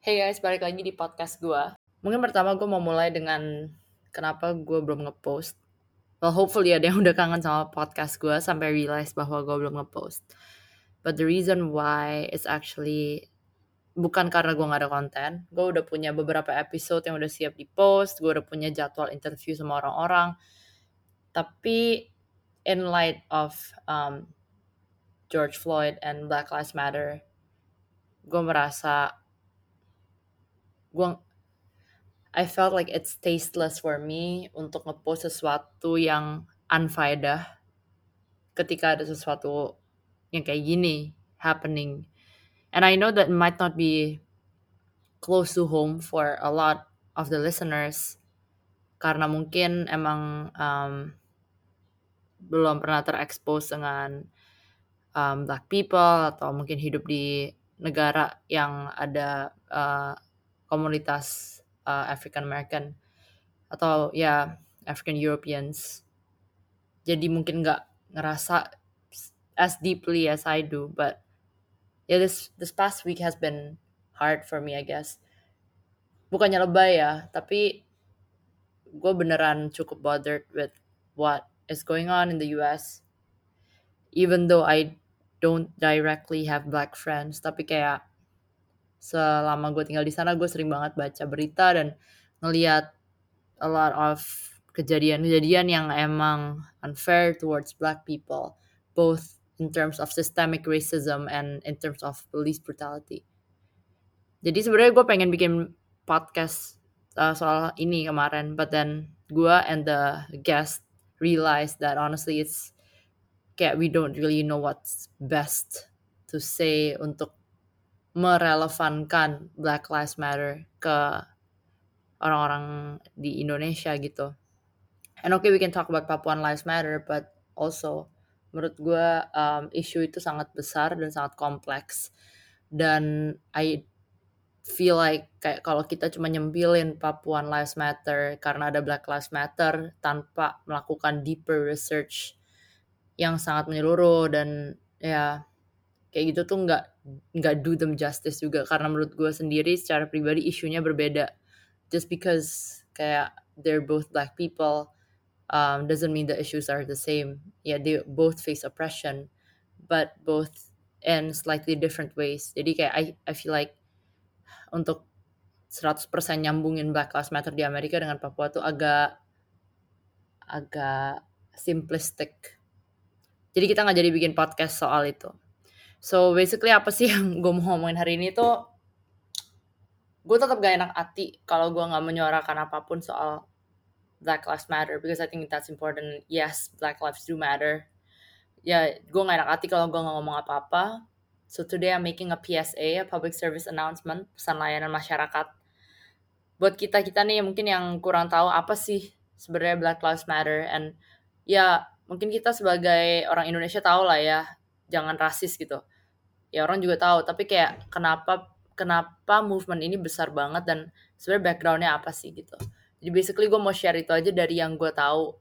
Hey guys, balik lagi di podcast gue. Mungkin pertama gue mau mulai dengan kenapa gue belum ngepost. Well, hopefully ada yang udah kangen sama podcast gue sampai realize bahwa gue belum ngepost. But the reason why is actually bukan karena gue gak ada konten. Gue udah punya beberapa episode yang udah siap di post. Gue udah punya jadwal interview sama orang-orang. Tapi in light of um, George Floyd and Black Lives Matter, gue merasa gue I felt like it's tasteless for me untuk ngepost sesuatu yang unfaedah ketika ada sesuatu yang kayak gini happening. And I know that might not be close to home for a lot of the listeners karena mungkin emang um, belum pernah terekspos dengan um, black people atau mungkin hidup di negara yang ada uh, komunitas uh, African American atau ya African Europeans. Jadi mungkin nggak ngerasa as deeply as I do, but yeah this this past week has been hard for me I guess. Bukannya lebay ya, tapi gue beneran cukup bothered with what is going on in the US. Even though I don't directly have black friends, tapi kayak selama gue tinggal di sana gue sering banget baca berita dan ngeliat a lot of kejadian-kejadian yang emang unfair towards black people both in terms of systemic racism and in terms of police brutality. Jadi sebenarnya gue pengen bikin podcast uh, soal ini kemarin, but then gue and the guest realized that honestly it's kayak we don't really know what's best to say untuk merelevankan Black Lives Matter ke orang-orang di Indonesia gitu. And okay, we can talk about Papuan Lives Matter, but also menurut gue um, isu itu sangat besar dan sangat kompleks. Dan I feel like kayak kalau kita cuma nyempilin Papuan Lives Matter karena ada Black Lives Matter tanpa melakukan deeper research yang sangat menyeluruh dan ya kayak gitu tuh nggak nggak do them justice juga karena menurut gue sendiri secara pribadi isunya berbeda just because kayak they're both black people um, doesn't mean the issues are the same yeah they both face oppression but both in slightly different ways jadi kayak I I feel like untuk 100% nyambungin Black Lives Matter di Amerika dengan Papua tuh agak agak simplistic. Jadi kita nggak jadi bikin podcast soal itu. So basically apa sih yang gue mau ngomongin hari ini tuh gue tetap gak enak hati kalau gue nggak menyuarakan apa pun soal Black Lives Matter because I think that's important. Yes, Black Lives do matter. Ya, gue gak enak hati kalau gue nggak ngomong apa-apa. So today I'm making a PSA, a public service announcement, pesan layanan masyarakat. Buat kita kita nih mungkin yang kurang tahu apa sih sebenarnya Black Lives Matter and ya mungkin kita sebagai orang Indonesia tahu lah ya jangan rasis gitu. Ya orang juga tahu tapi kayak kenapa kenapa movement ini besar banget dan sebenarnya backgroundnya apa sih gitu. Jadi basically gue mau share itu aja dari yang gue tahu.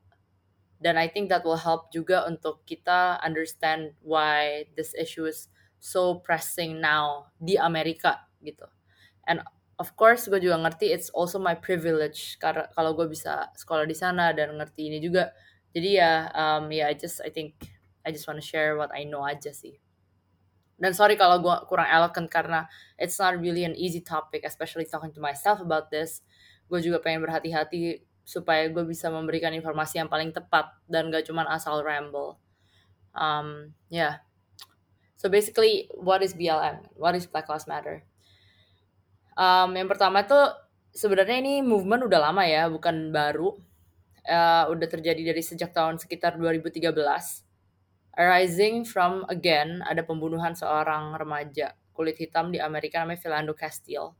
Dan I think that will help juga untuk kita understand why this issue is so pressing now di Amerika gitu. And of course gue juga ngerti it's also my privilege karena kalau gue bisa sekolah di sana dan ngerti ini juga. Jadi ya um, ya yeah, I just I think I just want to share what I know aja sih. Dan sorry kalau gue kurang eloquent karena it's not really an easy topic, especially talking to myself about this. Gue juga pengen berhati-hati supaya gue bisa memberikan informasi yang paling tepat dan gak cuma asal ramble. Um, yeah. So basically, what is BLM? What is Black Lives Matter? Um, yang pertama itu sebenarnya ini movement udah lama ya, bukan baru. Uh, udah terjadi dari sejak tahun sekitar 2013 Arising from again ada pembunuhan seorang remaja kulit hitam di Amerika namanya Philando Castile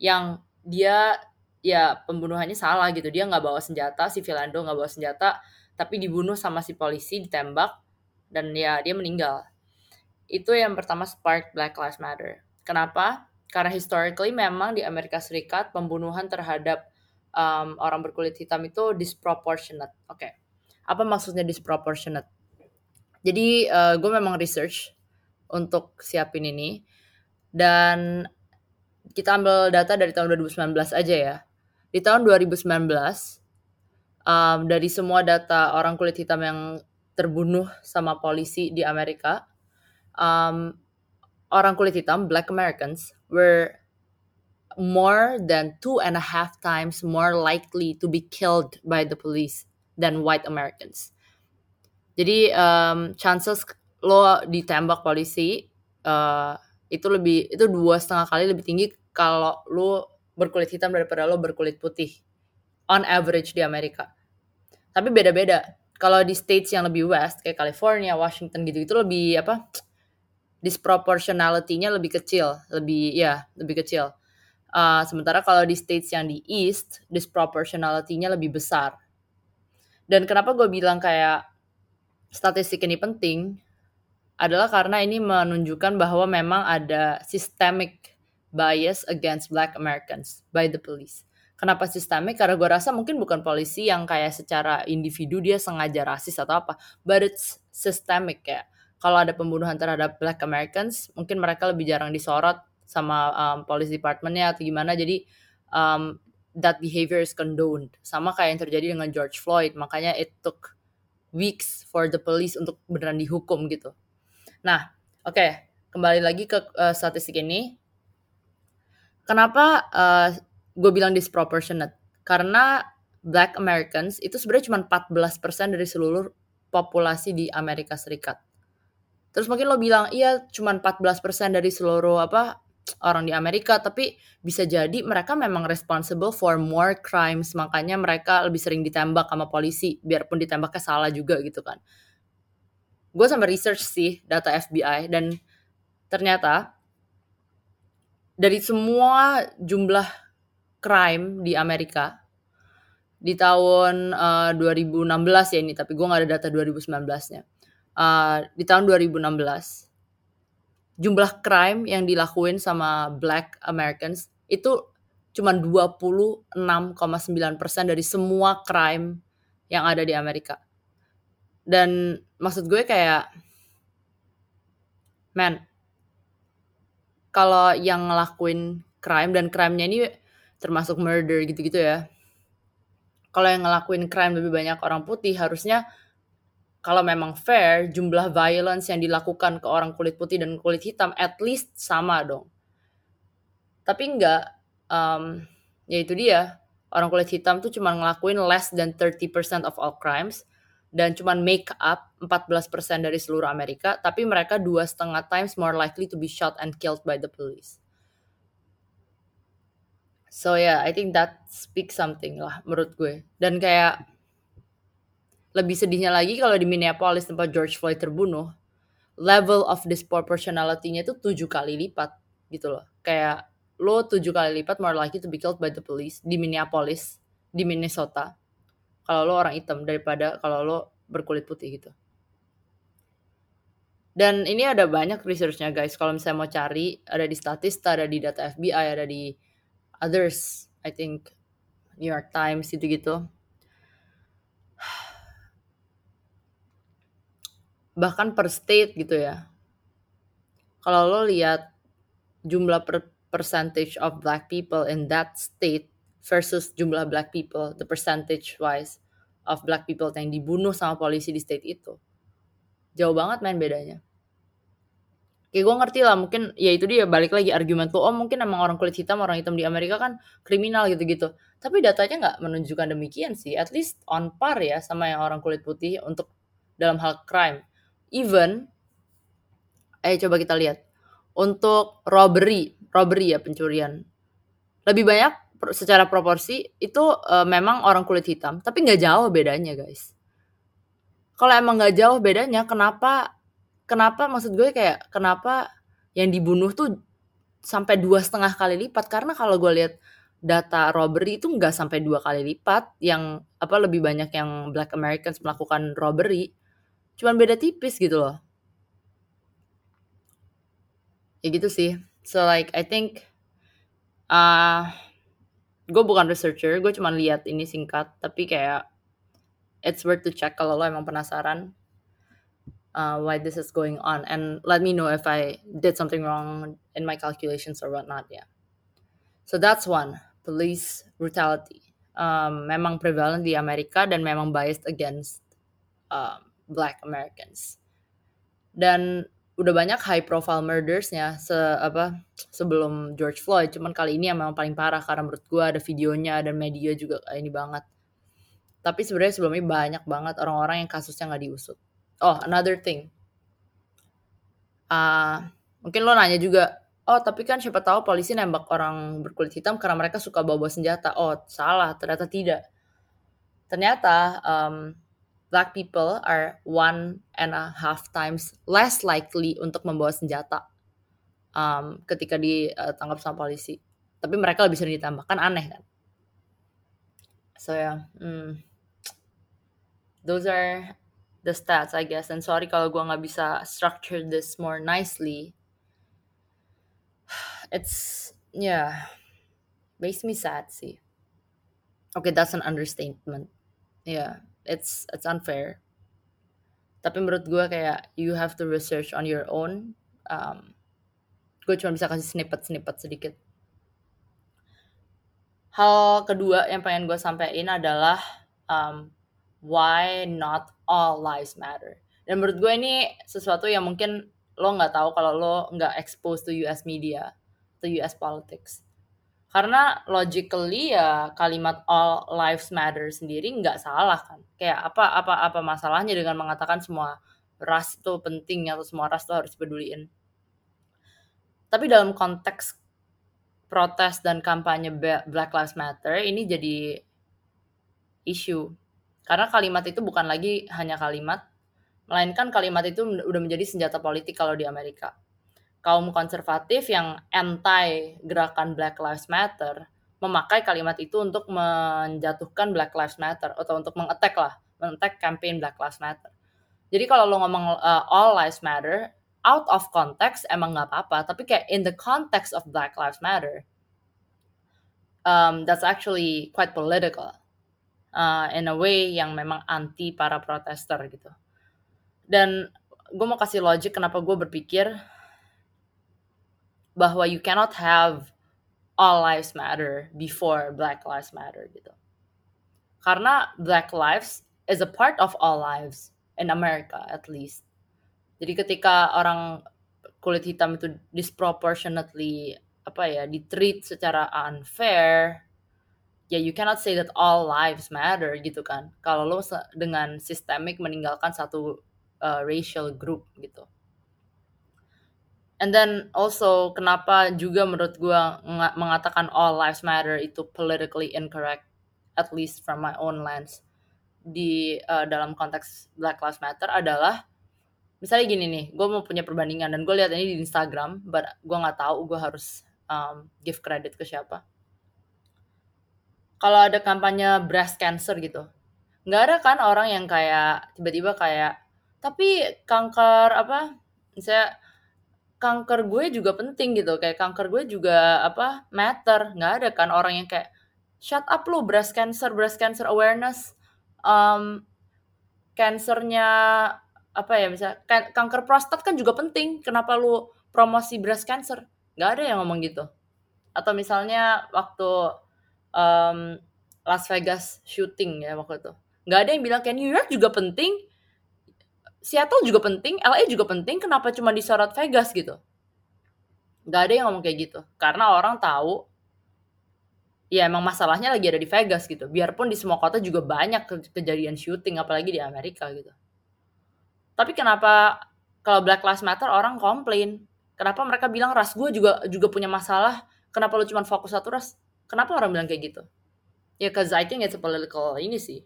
yang dia ya pembunuhannya salah gitu. Dia nggak bawa senjata si Philando nggak bawa senjata tapi dibunuh sama si polisi ditembak dan ya dia meninggal. Itu yang pertama spark Black Lives Matter. Kenapa? Karena historically memang di Amerika Serikat pembunuhan terhadap um, orang berkulit hitam itu disproportionate. Oke okay. apa maksudnya disproportionate jadi uh, gue memang research untuk siapin ini dan kita ambil data dari tahun 2019 aja ya. Di tahun 2019, um, dari semua data orang kulit hitam yang terbunuh sama polisi di Amerika, um, orang kulit hitam, Black Americans, were more than two and a half times more likely to be killed by the police than white Americans. Jadi um, chances lo ditembak polisi uh, itu lebih itu dua setengah kali lebih tinggi kalau lo berkulit hitam daripada lo berkulit putih on average di Amerika. Tapi beda-beda. Kalau di states yang lebih west kayak California, Washington gitu itu lebih apa? disproportionality-nya lebih kecil, lebih ya, lebih kecil. Uh, sementara kalau di states yang di east, disproportionality-nya lebih besar. Dan kenapa gue bilang kayak statistik ini penting adalah karena ini menunjukkan bahwa memang ada systemic bias against black Americans by the police. Kenapa sistemik? Karena gue rasa mungkin bukan polisi yang kayak secara individu dia sengaja rasis atau apa, but it's systemic ya kalau ada pembunuhan terhadap Black Americans, mungkin mereka lebih jarang disorot sama um, police departmentnya atau gimana. Jadi um, that behavior is condoned. Sama kayak yang terjadi dengan George Floyd. Makanya it took weeks for the police untuk beneran dihukum gitu. Nah, oke, okay, kembali lagi ke uh, statistik ini. Kenapa uh, gue bilang disproportionate? Karena Black Americans itu sebenarnya cuma 14% dari seluruh populasi di Amerika Serikat. Terus mungkin lo bilang, iya cuma 14% dari seluruh apa orang di Amerika, tapi bisa jadi mereka memang responsible for more crimes, makanya mereka lebih sering ditembak sama polisi, biarpun ditembaknya salah juga gitu kan. Gue sampai research sih data FBI dan ternyata dari semua jumlah crime di Amerika di tahun uh, eh, 2016 ya ini, tapi gue gak ada data 2019-nya uh, di tahun 2016 jumlah crime yang dilakuin sama Black Americans itu cuma 26,9% dari semua crime yang ada di Amerika. Dan maksud gue kayak man kalau yang ngelakuin crime dan crime-nya ini termasuk murder gitu-gitu ya. Kalau yang ngelakuin crime lebih banyak orang putih harusnya kalau memang fair, jumlah violence yang dilakukan ke orang kulit putih dan kulit hitam at least sama dong. Tapi enggak, um, ya itu dia. Orang kulit hitam tuh cuma ngelakuin less than 30% of all crimes dan cuma make up 14% dari seluruh Amerika, tapi mereka dua setengah times more likely to be shot and killed by the police. So yeah, I think that speaks something lah menurut gue. Dan kayak lebih sedihnya lagi kalau di Minneapolis tempat George Floyd terbunuh, level of disproportionality-nya itu tujuh kali lipat gitu loh. Kayak lo tujuh kali lipat more likely to be killed by the police di Minneapolis, di Minnesota. Kalau lo orang hitam daripada kalau lo berkulit putih gitu. Dan ini ada banyak researchnya guys. Kalau misalnya mau cari, ada di Statista, ada di data FBI, ada di others, I think New York Times gitu-gitu. Bahkan per state gitu ya. Kalau lo lihat jumlah per percentage of black people in that state versus jumlah black people, the percentage wise of black people yang dibunuh sama polisi di state itu. Jauh banget main bedanya. Kayak gue ngerti lah mungkin ya itu dia balik lagi argumen tuh oh mungkin emang orang kulit hitam orang hitam di Amerika kan kriminal gitu-gitu tapi datanya nggak menunjukkan demikian sih at least on par ya sama yang orang kulit putih untuk dalam hal crime even eh coba kita lihat. Untuk robbery robbery ya pencurian. Lebih banyak secara proporsi itu uh, memang orang kulit hitam. Tapi nggak jauh bedanya guys. Kalau emang nggak jauh bedanya kenapa kenapa maksud gue kayak kenapa yang dibunuh tuh sampai dua setengah kali lipat? Karena kalau gue lihat data robbery itu nggak sampai dua kali lipat. Yang apa lebih banyak yang Black Americans melakukan robbery Cuman beda tipis gitu loh. Ya gitu sih. So like I think uh, gue bukan researcher, gue cuma lihat ini singkat, tapi kayak it's worth to check kalau lo emang penasaran uh, why this is going on and let me know if I did something wrong in my calculations or whatnot ya. Yeah. So that's one, police brutality. Um, memang prevalent di Amerika dan memang biased against um, Black Americans. Dan udah banyak high profile murdersnya se apa sebelum George Floyd. Cuman kali ini yang memang paling parah karena menurut gue ada videonya dan media juga ini banget. Tapi sebenarnya sebelumnya banyak banget orang-orang yang kasusnya nggak diusut. Oh another thing. Uh, mungkin lo nanya juga oh tapi kan siapa tahu polisi nembak orang berkulit hitam karena mereka suka bawa-bawa senjata. Oh salah ternyata tidak. Ternyata um, black people are one and a half times less likely untuk membawa senjata um, ketika ditangkap sama polisi. Tapi mereka lebih sering ditambah kan aneh kan? So yeah, hmm, those are the stats I guess. And sorry kalau gue nggak bisa structure this more nicely. It's yeah, makes me sad sih. Okay, that's an understatement. Yeah it's it's unfair. Tapi menurut gue kayak you have to research on your own. Um, gue cuma bisa kasih snippet-snippet sedikit. Hal kedua yang pengen gue sampaikan adalah um, why not all lives matter? Dan menurut gue ini sesuatu yang mungkin lo nggak tahu kalau lo nggak exposed to US media to US politics karena logically ya kalimat all lives matter sendiri nggak salah kan. Kayak apa apa apa masalahnya dengan mengatakan semua ras itu penting atau semua ras itu harus peduliin. Tapi dalam konteks protes dan kampanye Black Lives Matter ini jadi isu. Karena kalimat itu bukan lagi hanya kalimat, melainkan kalimat itu udah menjadi senjata politik kalau di Amerika kaum konservatif yang anti gerakan Black Lives Matter memakai kalimat itu untuk menjatuhkan Black Lives Matter atau untuk mengetek lah, mengetek campaign Black Lives Matter. Jadi kalau lo ngomong uh, All Lives Matter, out of context emang nggak apa-apa, tapi kayak in the context of Black Lives Matter, um, that's actually quite political. Uh, in a way yang memang anti para protester gitu. Dan gue mau kasih logic kenapa gue berpikir bahwa you cannot have all lives matter before black lives matter gitu. Karena black lives is a part of all lives in America at least. Jadi ketika orang kulit hitam itu disproportionately apa ya ditreat secara unfair, ya you cannot say that all lives matter gitu kan. Kalau lo dengan sistemik meninggalkan satu uh, racial group gitu. And then also kenapa juga menurut gue mengatakan all lives matter itu politically incorrect, at least from my own lens di uh, dalam konteks Black Lives Matter adalah misalnya gini nih, gue mau punya perbandingan dan gue lihat ini di Instagram, but gue nggak tahu gue harus um, give credit ke siapa. Kalau ada kampanye breast cancer gitu, nggak ada kan orang yang kayak tiba-tiba kayak tapi kanker apa misalnya kanker gue juga penting gitu. Kayak kanker gue juga apa matter. Nggak ada kan orang yang kayak shut up lu breast cancer breast cancer awareness. Um, cancernya apa ya misalnya kan, kanker prostat kan juga penting. Kenapa lu promosi breast cancer? Nggak ada yang ngomong gitu. Atau misalnya waktu um, Las Vegas shooting ya waktu itu. Nggak ada yang bilang kayak New York juga penting Seattle juga penting, LA juga penting, kenapa cuma disorot Vegas gitu? Gak ada yang ngomong kayak gitu. Karena orang tahu, ya emang masalahnya lagi ada di Vegas gitu. Biarpun di semua kota juga banyak ke kejadian syuting, apalagi di Amerika gitu. Tapi kenapa kalau Black Lives Matter orang komplain? Kenapa mereka bilang ras gue juga juga punya masalah? Kenapa lu cuma fokus satu ras? Kenapa orang bilang kayak gitu? Ya, cause I think it's a political ini sih.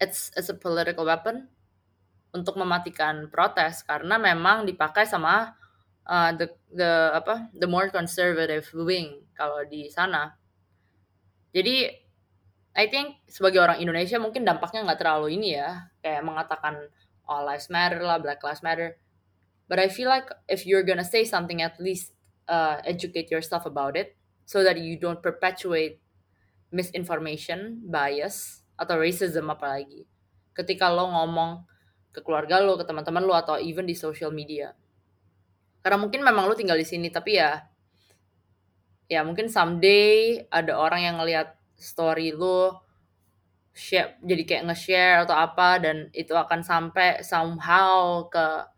It's it's a political weapon untuk mematikan protes karena memang dipakai sama uh, the the apa the more conservative wing kalau di sana. Jadi I think sebagai orang Indonesia mungkin dampaknya nggak terlalu ini ya kayak mengatakan all lives matter lah, black lives matter. But I feel like if you're gonna say something, at least uh, educate yourself about it so that you don't perpetuate misinformation, bias atau racism apalagi. Ketika lo ngomong ke keluarga lo, ke teman-teman lo atau even di social media. Karena mungkin memang lo tinggal di sini tapi ya ya mungkin someday ada orang yang ngelihat story lu share jadi kayak nge-share atau apa dan itu akan sampai somehow ke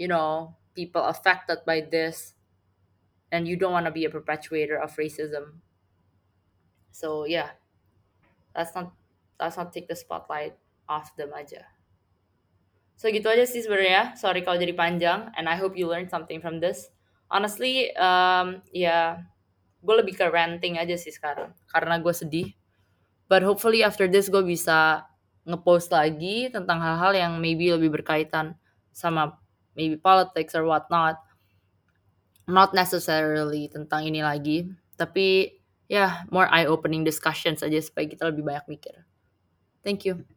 you know people affected by this. And you don't want to be a perpetuator of racism. So yeah. Let's not let's not take the spotlight off them aja so gitu aja sih sebenarnya sorry kalau jadi panjang and I hope you learn something from this honestly um, ya yeah, gue lebih ke ranting aja sih sekarang karena gue sedih But hopefully after this gue bisa ngepost lagi tentang hal-hal yang maybe lebih berkaitan sama maybe politics or whatnot. Not necessarily tentang ini lagi, tapi ya yeah, more eye-opening discussions aja supaya kita lebih banyak mikir. Thank you.